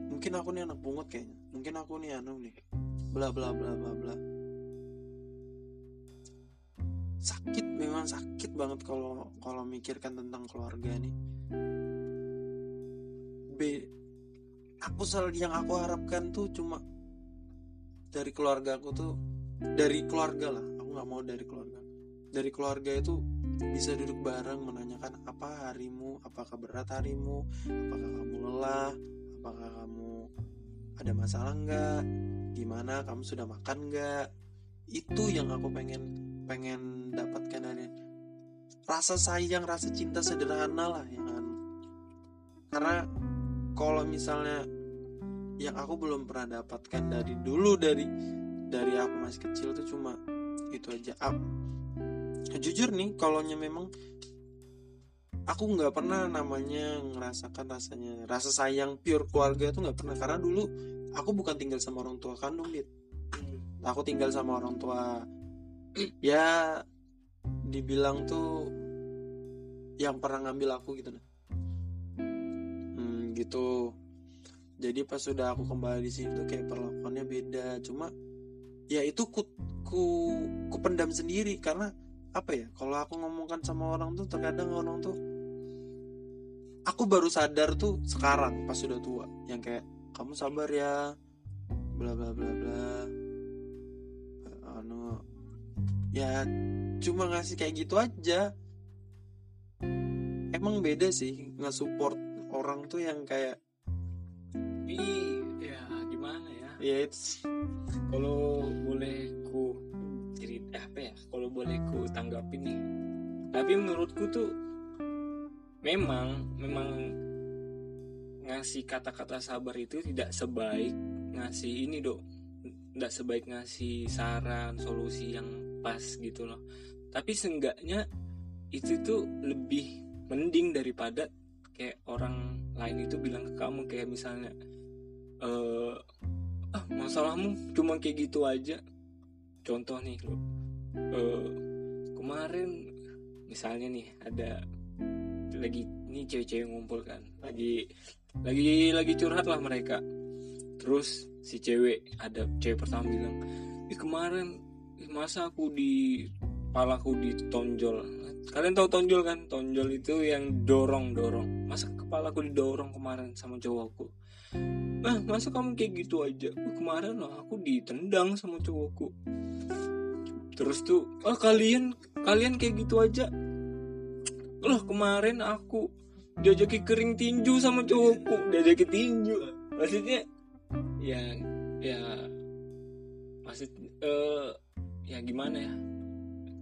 Mungkin aku nih anak pungut kayaknya. Mungkin aku nih anu nih. Bla bla bla bla bla sakit memang sakit banget kalau kalau mikirkan tentang keluarga nih. B aku selalu yang aku harapkan tuh cuma dari keluarga aku tuh dari keluarga lah. Aku nggak mau dari keluarga. Dari keluarga itu bisa duduk bareng menanyakan apa harimu? Apakah berat harimu? Apakah kamu lelah? Apakah kamu ada masalah nggak? Gimana? Kamu sudah makan nggak? Itu yang aku pengen pengen dapatkan dari rasa sayang rasa cinta sederhana lah yang anu. karena kalau misalnya yang aku belum pernah dapatkan dari dulu dari dari aku masih kecil tuh cuma itu aja. Ap- jujur nih kalau memang aku nggak pernah namanya ngerasakan rasanya rasa sayang pure keluarga itu nggak pernah. Karena dulu aku bukan tinggal sama orang tua kandung dit. Aku tinggal sama orang tua ya dibilang tuh yang pernah ngambil aku gitu nah hmm, gitu. Jadi pas sudah aku kembali di sini tuh kayak perlakuannya beda. Cuma ya itu ku ku, ku pendam sendiri. Karena apa ya kalau aku ngomongkan sama orang tuh terkadang orang tuh aku baru sadar tuh sekarang pas sudah tua. Yang kayak kamu sabar ya bla bla bla bla ya cuma ngasih kayak gitu aja. Emang beda sih nge-support orang tuh yang kayak tapi ya gimana ya? Ya it's kalau boleh ku cerita apa ya? Kalau boleh ku tanggapin nih. Tapi menurutku tuh memang memang ngasih kata-kata sabar itu tidak sebaik ngasih ini dok. Tidak sebaik ngasih saran solusi yang pas gitu loh. Tapi seenggaknya itu tuh lebih mending daripada kayak orang lain itu bilang ke kamu kayak misalnya eh ah masalahmu cuma kayak gitu aja. Contoh nih lo eh, kemarin misalnya nih ada lagi ini cewek-cewek ngumpul kan lagi lagi lagi curhat lah mereka. Terus si cewek ada cewek pertama bilang ih kemarin masa aku di kepalaku ditonjol? Kalian tahu tonjol kan? Tonjol itu yang dorong dorong masa kepalaku didorong kemarin sama cowokku nah masa kamu kayak gitu aja? "Uh, kemarin lah aku ditendang sama cowokku terus tuh ah kalian kalian kayak gitu aja? Loh kemarin aku diajaki kering tinju sama cowokku diajaki tinju. Maksudnya ya ya maksud eh, ya gimana ya?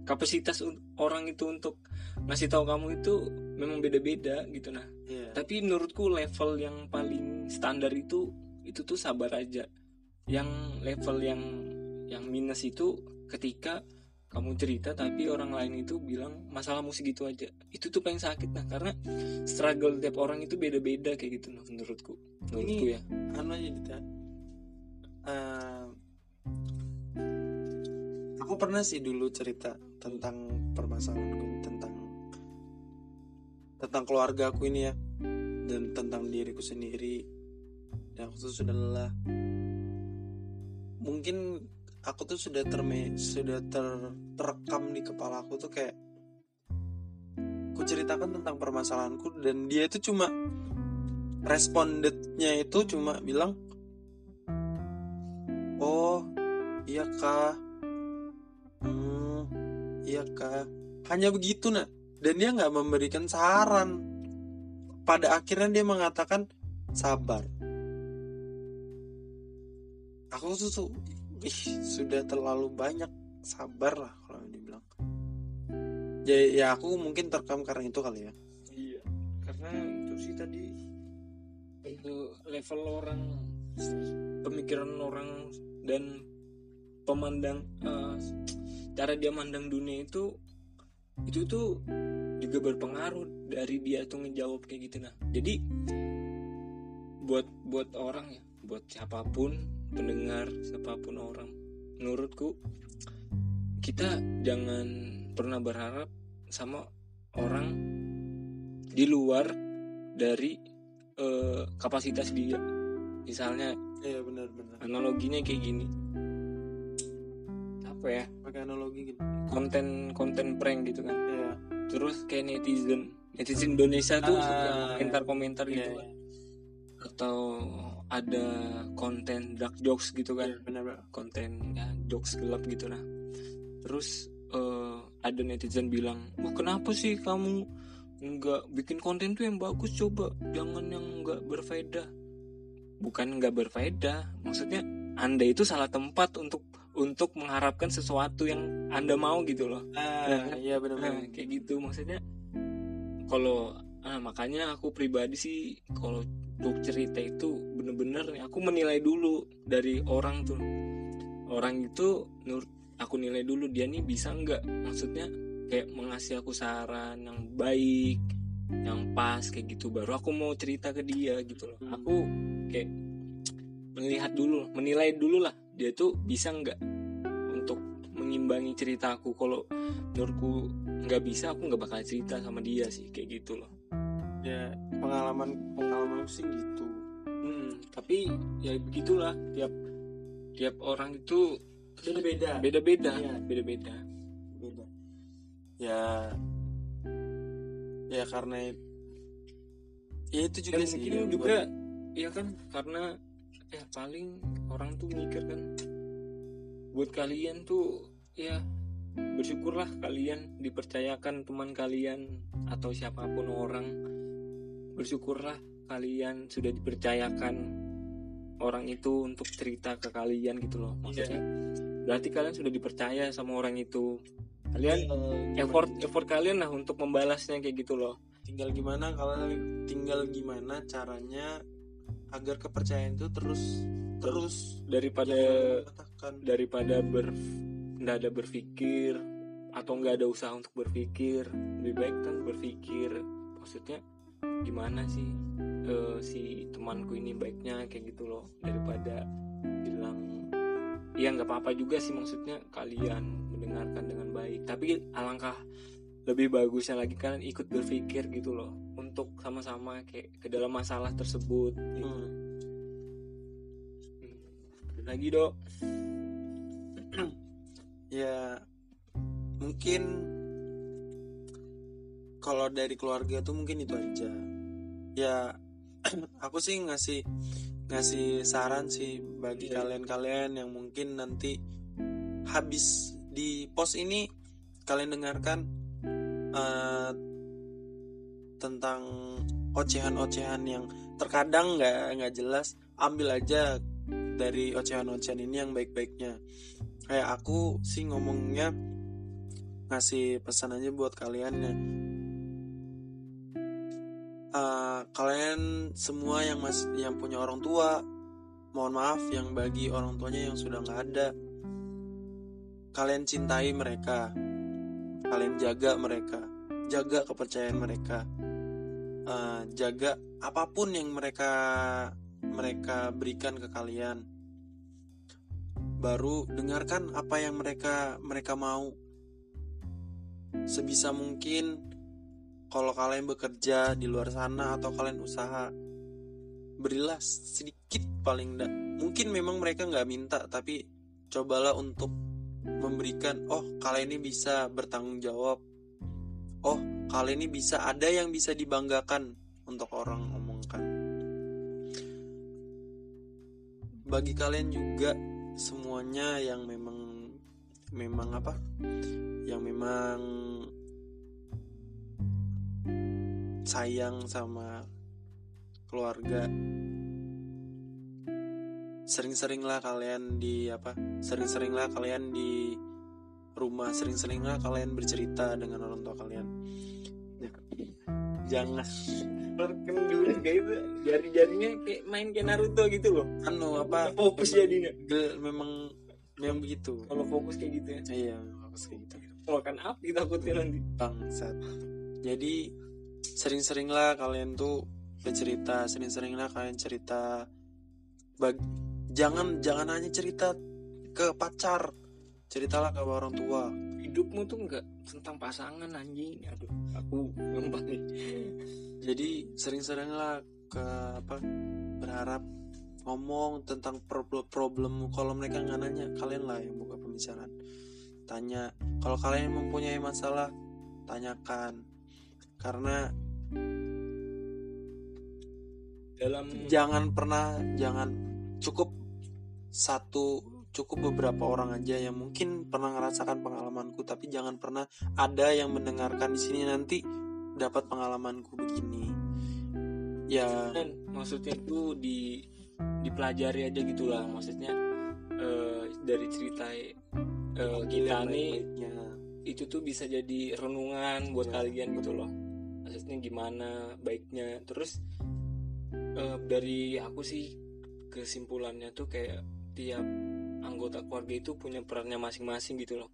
Kapasitas orang itu untuk ngasih tahu kamu itu memang beda-beda gitu nah. Iya. tapi menurutku level yang paling standar itu itu tuh sabar aja. Yang level yang yang minus itu ketika kamu cerita tapi orang lain itu bilang masalah musik gitu aja. Itu tuh paling sakit nah karena struggle tiap orang itu beda-beda kayak gitu nah menurutku. Menurutku ya. anu aja ya. Aku pernah sih dulu cerita tentang permasalahan tentang tentang keluarga aku ini ya dan tentang diriku sendiri. Dan aku tuh sudah lelah. Mungkin aku tuh sudah terme sudah ter- terekam di kepala aku tuh kayak ku ceritakan tentang permasalahanku dan dia itu cuma respondennya itu cuma bilang oh iya kak iya kak. Hanya begitu nak. Dan dia nggak memberikan saran. Pada akhirnya dia mengatakan sabar. Aku tuh ih sudah terlalu banyak sabar lah kalau dibilang. Ya, ya aku mungkin terekam karena itu kali ya. Iya karena itu sih tadi itu level orang pemikiran orang dan pemandang eh, cara dia mandang dunia itu itu tuh juga berpengaruh dari dia tuh ngejawab kayak gitu. Nah jadi buat buat orang ya buat siapa pun pendengar siapa pun orang menurutku kita jangan pernah berharap sama orang di luar dari eh, kapasitas dia. Misalnya iya benar-benar analoginya kayak gini apa ya pakai analogi gitu. konten konten prank gitu kan. Ya terus kayak netizen. Netizen Indonesia tuh Ah, suka komentar-komentar iya, gitu kan. Atau ada konten dark jokes gitu kan. Iya, benar-benar konten ya jokes gelap gitu nah terus eh, ada netizen bilang wah kenapa sih kamu nggak bikin konten tuh yang bagus? Coba jangan yang nggak berfaedah. Bukan nggak berfaedah maksudnya anda itu salah tempat untuk untuk mengharapkan sesuatu yang anda mau gitu loh. Ah iya Nah, benar-benar kayak gitu. Maksudnya kalau ah, makanya aku pribadi sih kalau untuk cerita itu bener-bener nih aku menilai dulu dari orang tuh. Orang itu menurut aku nilai dulu dia nih bisa nggak? Maksudnya kayak mengasih aku saran yang baik yang pas kayak gitu. Baru aku mau cerita ke dia gitu loh. Aku kayak melihat dulu menilai dulu lah dia tuh bisa nggak untuk mengimbangi ceritaku kalau menurutku nggak bisa aku nggak bakal cerita sama dia sih kayak gitu loh. Ya pengalaman pengalaman sih gitu. Hmm, tapi ya begitulah tiap tiap orang itu beda-beda beda-beda Iya. beda-beda. Beda. Ya ya karena ya itu juga dan sih mungkin juga ya kan karena ya paling orang tuh mikir kan buat kalian tuh ya bersyukurlah kalian dipercayakan teman kalian atau siapa pun orang. Bersyukurlah kalian sudah dipercayakan orang itu untuk cerita ke kalian gitu loh maksudnya. Berarti kalian sudah dipercaya sama orang itu. Kalian buat- effort effort kalian lah untuk membalasnya kayak gitu loh. Tinggal gimana kalau tinggal gimana caranya agar kepercayaan itu terus terus daripada daripada ber nggak ada berpikir atau nggak ada usaha untuk berpikir lebih baik kan berpikir. Maksudnya gimana sih eh, si temanku ini baiknya kayak gitu loh. Daripada bilang ya nggak apa-apa juga sih maksudnya kalian mendengarkan dengan baik. Tapi alangkah lebih bagusnya lagi kalian ikut berpikir gitu loh untuk sama-sama kayak ke dalam masalah tersebut gitu. Hmm. Ada lagi dok *clears throat* ya mungkin kalau dari keluarga tuh mungkin itu aja ya *clears throat* aku sih ngasih ngasih saran sih bagi Iya. kalian-kalian yang mungkin nanti habis di pos ini kalian dengarkan eh, tentang ocehan-ocehan yang terkadang nggak nggak jelas ambil aja dari ocehan-ocehan ini yang baik-baiknya. Kayak aku sih ngomongnya ngasih pesan aja buat kalian ya. Eh, kalian semua yang masih yang punya orang tua mohon maaf yang bagi orang tuanya yang sudah nggak ada. Kalian cintai mereka. Kalian jaga mereka. Jaga kepercayaan mereka Eh, jaga apa pun yang mereka mereka berikan ke kalian. Baru dengarkan apa yang mereka mereka mau. Sebisa mungkin kalau kalian bekerja di luar sana atau kalian usaha berilah sedikit paling enggak mungkin memang mereka nggak minta tapi cobalah untuk memberikan oh kalian ini bisa bertanggung jawab oh kalian ini bisa ada yang bisa dibanggakan untuk orang omongkan bagi kalian juga semuanya yang memang memang apa? Yang memang sayang sama keluarga. Sering-seringlah kalian di apa? Sering-seringlah kalian di rumah sering-seringlah kalian bercerita dengan orang tua kalian. Jangan. Kan dulu kayak itu jari-jarinya kayak main kayak Naruto gitu loh. Anu apa? Fokus jadinya. Gel- memang memang begitu. Kalau fokus kayak gitu ya. Iya bagus kayak gitu. Kalau kan api takutnya nanti. Bangsat. Jadi sering-seringlah kalian tuh bercerita sering-seringlah kalian cerita. Bag- jangan jangan hanya cerita ke pacar ceritalah ke orang tua. Hidupmu tuh nggak tentang pasangan anjing. Aduh aku ngempat nih. Jadi sering-seringlah ke apa berharap ngomong tentang problem problemmu kalau mereka nggak nanya kalian lah yang buka pembicaraan. Tanya kalau kalian mempunyai masalah tanyakan. Karena dalam jangan pernah jangan cukup satu cukup beberapa orang aja yang mungkin pernah ngerasakan pengalamanku tapi jangan pernah ada yang mendengarkan di sini nanti dapat pengalamanku begini. Ya. Dan maksudnya tuh di dipelajari aja gitulah maksudnya eh, dari cerita eh, kita nih itu tuh bisa jadi renungan buat Ya. kalian gitu loh. Maksudnya gimana baiknya. Terus eh, dari aku sih kesimpulannya tuh kayak tiap anggota keluarga itu punya perannya masing-masing gitu loh.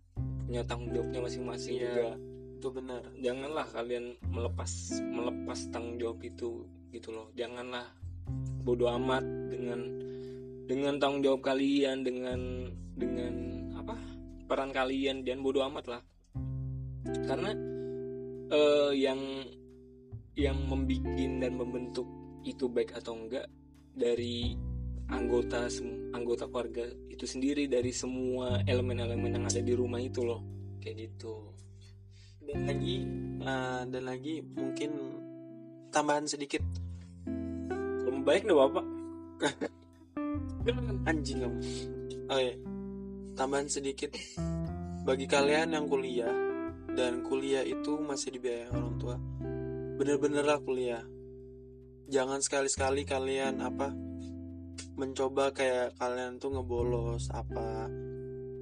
Punya tanggung jawabnya masing-masing Iya. juga. itu benar. Janganlah kalian melepas melepas tanggung jawab itu gitu loh. Janganlah bodoh amat dengan dengan tanggung jawab kalian dengan dengan apa? Peran kalian dan bodoh amat lah. Karena eh, yang yang membuat dan membentuk itu baik atau enggak dari anggota anggota keluarga itu sendiri dari semua elemen-elemen yang ada di rumah itu loh. Kayak gitu. Dan lagi eh, dan lagi mungkin tambahan sedikit. Belum baik deh bapak? *laughs* Anjing kamu oh iya. Tambahan sedikit. Bagi kalian yang kuliah dan kuliah itu masih dibiayai orang tua bener-benerlah kuliah. Jangan sekali-sekali kalian apa mencoba kayak kalian tuh ngebolos apa.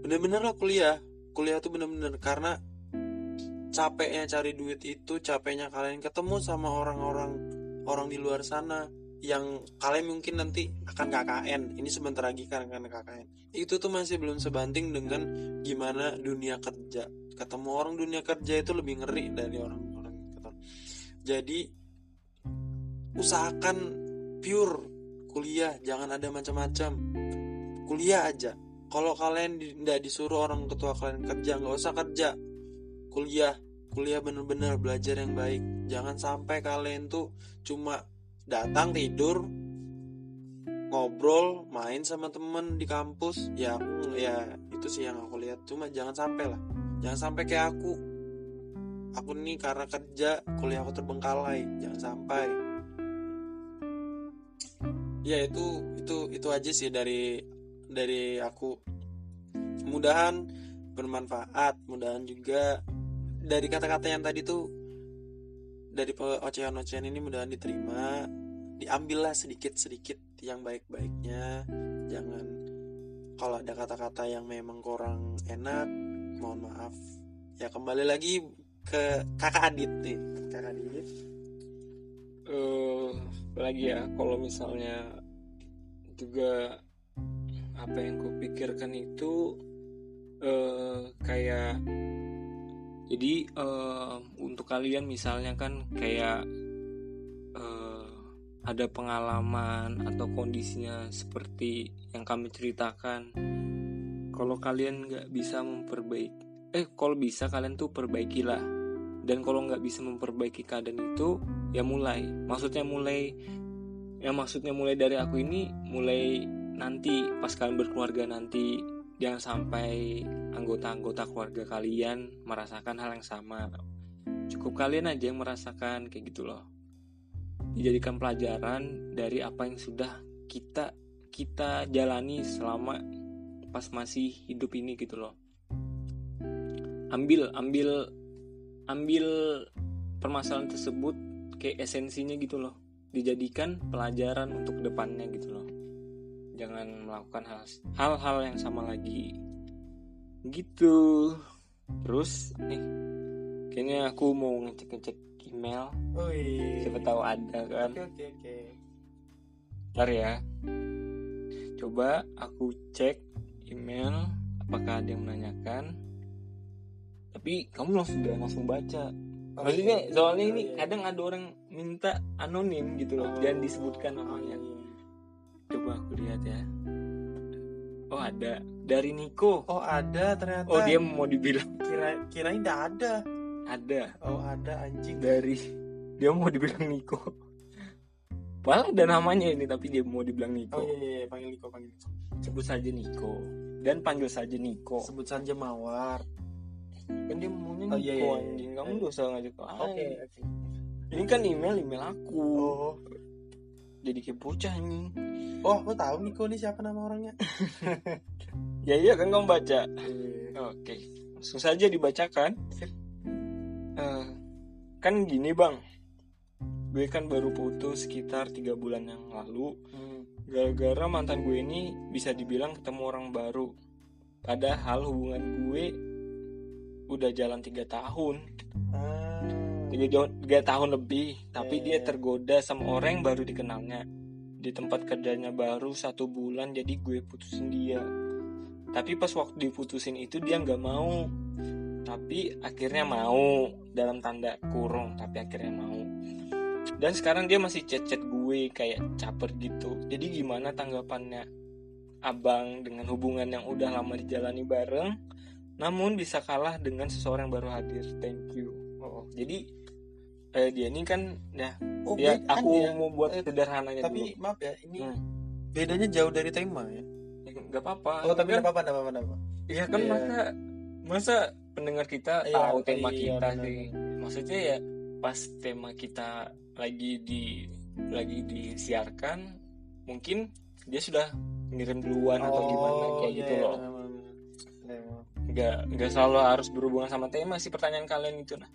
Bener-bener lah kuliah. Kuliah tuh bener-bener karena capeknya cari duit itu capeknya kalian ketemu sama orang-orang orang di luar sana yang kalian mungkin nanti akan KKN ini sebentar lagi kan akan KKN itu tuh masih belum sebanding dengan gimana dunia kerja. Ketemu orang dunia kerja itu lebih ngeri dari orang-orang jadi usahakan pure kuliah jangan ada macam-macam. Kuliah aja. Kalau kalian tidak disuruh orang ketua kalian kerja nggak usah kerja. Kuliah kuliah bener-bener belajar yang baik. Jangan sampai kalian tuh cuma datang tidur ngobrol main sama temen di kampus. Ya aku ya itu sih yang aku lihat. Cuma jangan sampai lah. Jangan sampai kayak aku. Aku nih karena kerja kuliah aku terbengkalai. Jangan sampai ya itu itu itu aja sih dari dari aku. Mudahan bermanfaat mudahan juga dari kata-kata yang tadi tuh dari ocehan-ocehan ini mudahan diterima diambillah sedikit-sedikit yang baik-baiknya. Jangan kalau ada kata-kata yang memang kurang enak mohon maaf. Ya kembali lagi ke kakak Adit nih. Kakak Adit. Eh lagi ya kalau misalnya juga apa yang kupikirkan itu eh kayak jadi eh, untuk kalian misalnya kan kayak eh, ada pengalaman atau kondisinya seperti yang kami ceritakan. Kalau kalian nggak bisa memperbaiki eh kalau bisa kalian tuh perbaikilah. Dan kalau nggak bisa memperbaiki keadaan itu ya mulai. Maksudnya mulai ya maksudnya mulai dari aku ini mulai nanti pas kalian berkeluarga nanti jangan sampai anggota-anggota keluarga kalian merasakan hal yang sama. Cukup kalian aja yang merasakan kayak gitu loh. Dijadikan pelajaran dari apa yang sudah kita kita jalani selama pas masih hidup ini gitu loh. Ambil ambil ambil permasalahan tersebut kayak esensinya gitu loh. Dijadikan pelajaran untuk depannya gitu loh. Jangan melakukan hal hal-hal yang sama lagi. Gitu. Terus nih kayaknya aku mau ngecek ngecek email. Wih. siapa tahu ada kan? Oke oke oke. Ntar ya. Coba aku cek email apakah ada yang menanyakan? Tapi kamu langsung udah langsung baca maksudnya Oke. soalnya Oh, ini iya. kadang ada orang minta anonim gitu loh Oh. jangan disebutkan namanya. Iya. coba aku lihat ya. Oh ada. Dari Niko. Oh ada ternyata. Oh dia mau dibilang. Kira kirain tidak ada. Ada. Oh ada anjing. Dari dia mau dibilang Niko. Malah ada namanya ini tapi dia mau dibilang Niko. Oh iya, iya iya, panggil Niko panggil Niko. Sebut saja Niko. Dan panggil saja Niko. Sebut saja Mawar kan dia maunya Oh, iya, iya, iya. anjing. Kamu Iya. usah ngajak oke lain. oke ini kan email email aku. Oh. Jadi kayak bocah anjing. Oh lo tahu Niko nih siapa nama orangnya? *laughs* Ya iya kan kamu baca. Iya. oke langsung saja dibacakan. Eh, kan gini bang. Gue kan baru putus sekitar tiga bulan yang lalu. Hmm. gara-gara mantan gue ini bisa dibilang ketemu orang baru. Padahal hubungan gue udah jalan tiga tahun. Ah. tiga, tiga tahun lebih tapi Iya, dia iya. tergoda sama orang yang baru dikenalnya. Di tempat kerjanya baru satu bulan jadi gue putusin dia. Tapi pas waktu diputusin itu dia nggak mau. Tapi akhirnya mau dalam tanda kurung tapi akhirnya mau. Dan sekarang dia masih chat-chat gue kayak caper gitu. Jadi gimana tanggapannya abang dengan hubungan yang udah lama dijalani bareng namun bisa kalah dengan seseorang yang baru hadir thank you oh jadi eh, dia ini kan ya Oh, ya kan aku dia- mau buat eh, sederhananya tapi maaf ya ini Hmm. bedanya jauh dari tema ya dulu nggak apa-apa oh tapi kan nggak apa-apa nggak apa-apa nggak apa-apa Iya kan Iya. masa masa pendengar kita Iya, tahu tema iya, kita benar. sih. Maksudnya ya pas tema kita lagi di lagi disiarkan mungkin dia sudah ngirim duluan atau gimana kayak iya, gitu iya, loh. Iya. Nggak nggak selalu harus berhubungan sama tema sih pertanyaan kalian itu nah.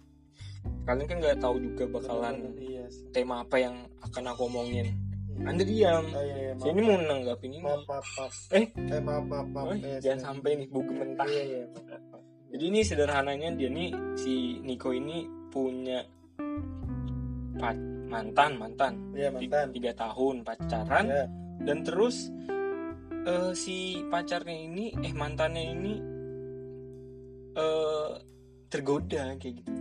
Kalian kan nggak tahu juga bakalan iya sih. tema apa yang akan aku omongin. Anda diam. Oh, iya, iya, Saya ini mau nanggapin ini. maaf maaf maaf Eh? eh maaf maaf maaf Oh, Eh, jangan sampai nih buku mentah. iya iya maaf, maaf. Jadi ini sederhananya dia nih si Niko ini punya pa- mantan mantan iya mantan tiga tahun pacaran Iya. dan terus eh, si pacarnya ini eh mantannya ini eh tergoda kayak gitu.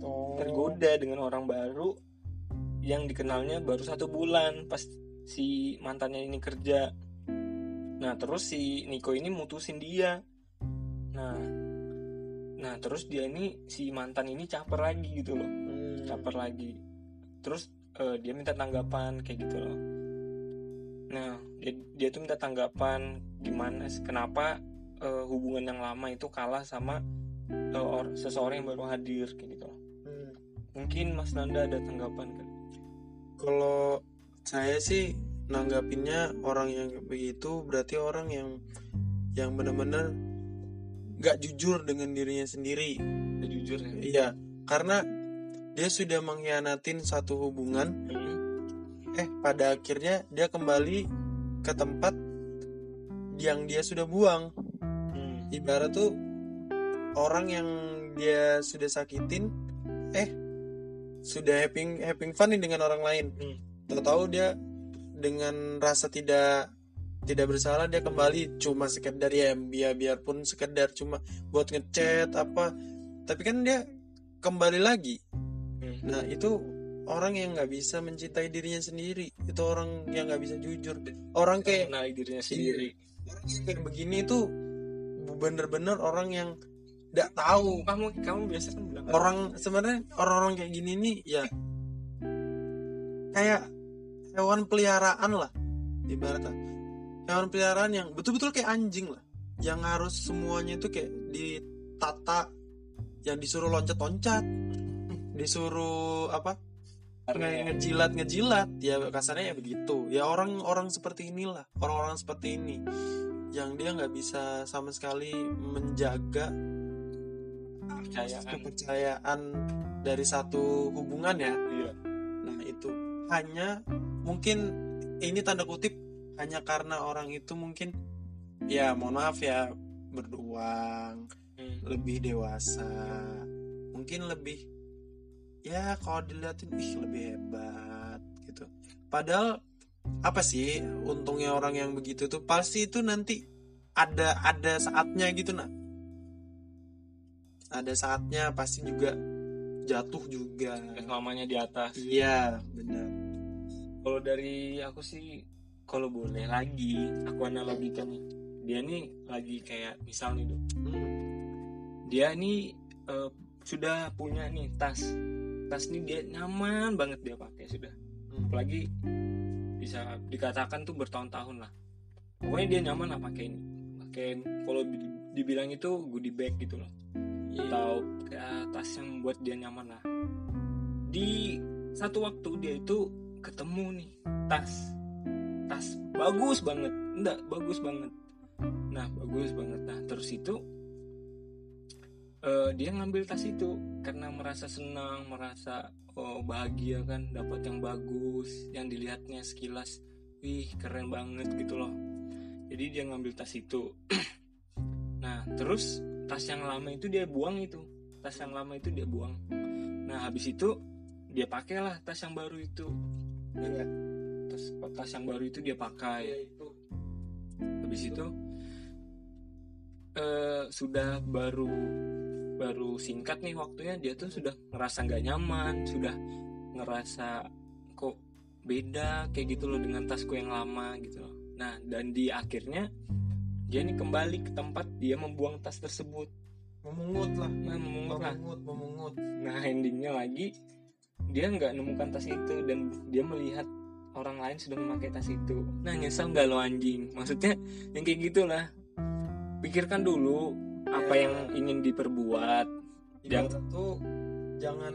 Oh. tergoda dengan orang baru yang dikenalnya baru satu bulan pas si mantannya ini kerja. Nah terus si Niko ini mutusin dia. Nah nah terus dia ini si mantan ini caper lagi gitu loh. Hmm. caper lagi. Terus eh, dia minta tanggapan kayak gitu loh. Nah dia, dia tuh minta tanggapan gimana sih kenapa eh, hubungan yang lama itu kalah sama eh, or- seseorang yang baru hadir kayak gitu loh Hmm. mungkin Mas Nanda ada tanggapan kan Kalau saya sih nanggapinnya orang yang begitu berarti orang yang yang benar-benar nggak jujur dengan dirinya sendiri. Ya, jujur ya Iya, karena dia sudah mengkhianatin satu hubungan, Hmm, eh pada akhirnya dia kembali ke tempat yang dia sudah buang. Ibarat tuh orang yang dia sudah sakitin, eh sudah having having fun nih dengan orang lain. Hmm. Tahu-tahu dia dengan rasa tidak tidak bersalah dia kembali cuma sekedar ya biar biarpun sekedar cuma buat ngechat apa tapi kan dia kembali lagi hmm. nah itu orang yang nggak bisa mencintai dirinya sendiri itu orang yang nggak bisa jujur orang kayak mengenali dirinya sendiri orang yang kayak begini tuh bener-bener orang yang nggak tahu. Kamu kamu biasa kan bilang orang sebenarnya orang-orang kayak gini nih ya kayak hewan peliharaan lah ibaratnya. Hewan peliharaan yang betul-betul kayak anjing lah yang harus semuanya itu kayak ditata yang disuruh loncat-loncat disuruh apa ngejilat ngejilat ya kasarnya ya begitu. Ya orang-orang seperti inilah orang-orang seperti ini yang dia nggak bisa sama sekali menjaga Kepercayaan. kepercayaan dari satu hubungan ya iya nah itu hanya mungkin ini tanda kutip hanya karena orang itu mungkin ya mohon maaf ya berduang Hmm. lebih dewasa mungkin lebih ya kalau dilihatin ih lebih hebat gitu padahal apa sih untungnya orang yang begitu tuh pasti itu nanti ada ada saatnya gitu nak. Ada saatnya pasti juga jatuh juga. Selamanya di atas. Iya benar. Kalau dari aku sih kalau boleh lagi aku analogikan nih. Dia nih lagi kayak misal nih Dok. Hmm, dia nih eh, sudah punya nih tas. Tas nih dia nyaman banget dia pakai sudah. Hmm. apalagi bisa dikatakan tuh bertahun-tahun lah. Pokoknya dia nyaman lah pakai ini pakai kalau di- dibilang itu goodie bag gitu loh. Iya. atau kayak tas yang buat dia nyaman lah. Di satu waktu dia itu ketemu nih tas. Tas bagus banget. Enggak bagus banget. Nah bagus banget. Nah terus itu eh, dia ngambil tas itu karena merasa senang merasa oh, bahagia kan dapat yang bagus yang dilihatnya sekilas. Wih keren banget gitu loh. Jadi dia ngambil tas itu. *clears throat* Nah terus tas yang lama itu dia buang itu. Tas yang lama itu dia buang. Nah habis itu dia pakailah tas yang baru itu. Iya. tas tas yang baru itu dia pakai. Habis itu eh sudah baru baru singkat nih waktunya dia tuh sudah ngerasa nggak nyaman sudah ngerasa kok beda kayak gitu loh dengan tasku yang lama gitu loh. Nah dan di akhirnya dia nih kembali ke tempat dia membuang tas tersebut. Memungut lah. Nah memungut lah. Memungut memungut. Nah endingnya lagi dia nggak nemukan tas itu dan dia melihat orang lain sudah memakai tas itu. Nah nyesel nggak lo anjing? Maksudnya yang kayak gitulah. Pikirkan dulu apa Ya. yang ingin diperbuat Yang- ibarat tuh jangan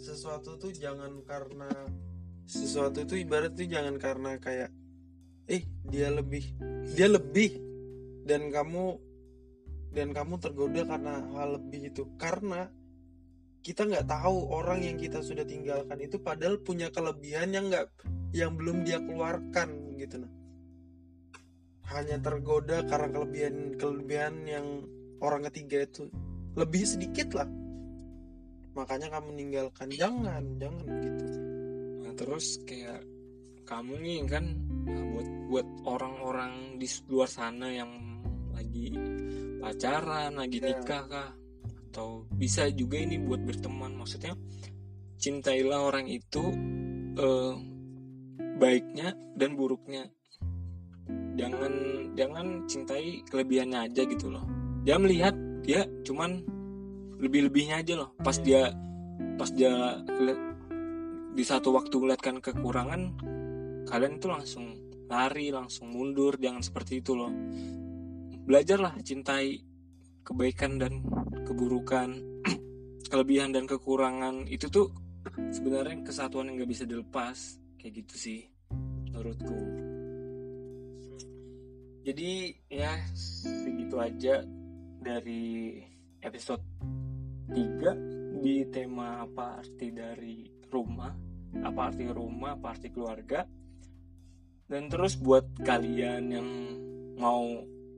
sesuatu tuh jangan karena sesuatu tuh ibarat tuh jangan karena kayak eh dia lebih dia lebih dan kamu dan kamu tergoda karena hal lebih itu karena kita nggak tahu orang yang kita sudah tinggalkan itu padahal punya kelebihan yang nggak yang belum dia keluarkan gitu nah hanya tergoda karena kelebihan kelebihan yang orang ketiga itu lebih sedikit lah. Makanya kamu meninggalkan. Jangan jangan gitu nah terus kayak kamu nih kan nah, buat buat orang-orang di luar sana yang lagi pacaran lagi Ya. nikah kah? Atau bisa juga ini buat berteman. Maksudnya cintailah orang itu eh, baiknya dan buruknya. Jangan jangan cintai kelebihannya aja gitu loh dia melihat dia cuman lebih-lebihnya aja loh. Pas dia pas dia di satu waktu melihatkan kekurangan kalian itu langsung lari langsung mundur jangan seperti itu loh. Belajarlah cintai kebaikan dan keburukan *clears throat* kelebihan dan kekurangan. Itu tuh sebenarnya kesatuan yang gak bisa dilepas kayak gitu sih menurutku. Jadi ya segitu aja dari episode 3 di tema apa arti dari rumah apa arti rumah apa arti keluarga. Dan terus buat kalian yang mau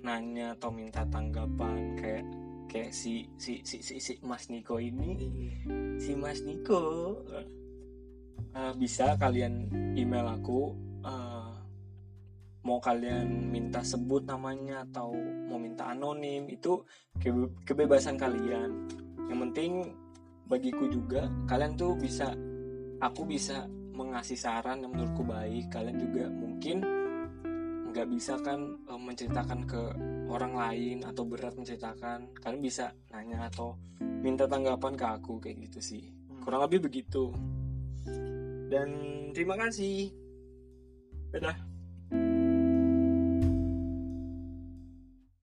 nanya atau minta tanggapan kayak kayak si si si si, si Mas Niko ini si Mas Niko eh, bisa kalian email aku eh, mau kalian minta sebut namanya atau mau minta anonim itu kebe- kebebasan kalian. Yang penting bagiku juga kalian tuh bisa aku bisa mengasih saran yang menurutku baik. Kalian juga mungkin nggak bisa kan eh, menceritakan ke orang lain atau berat menceritakan. Kalian bisa nanya atau minta tanggapan ke aku kayak gitu sih. Kurang lebih begitu. Dan terima kasih. Dadah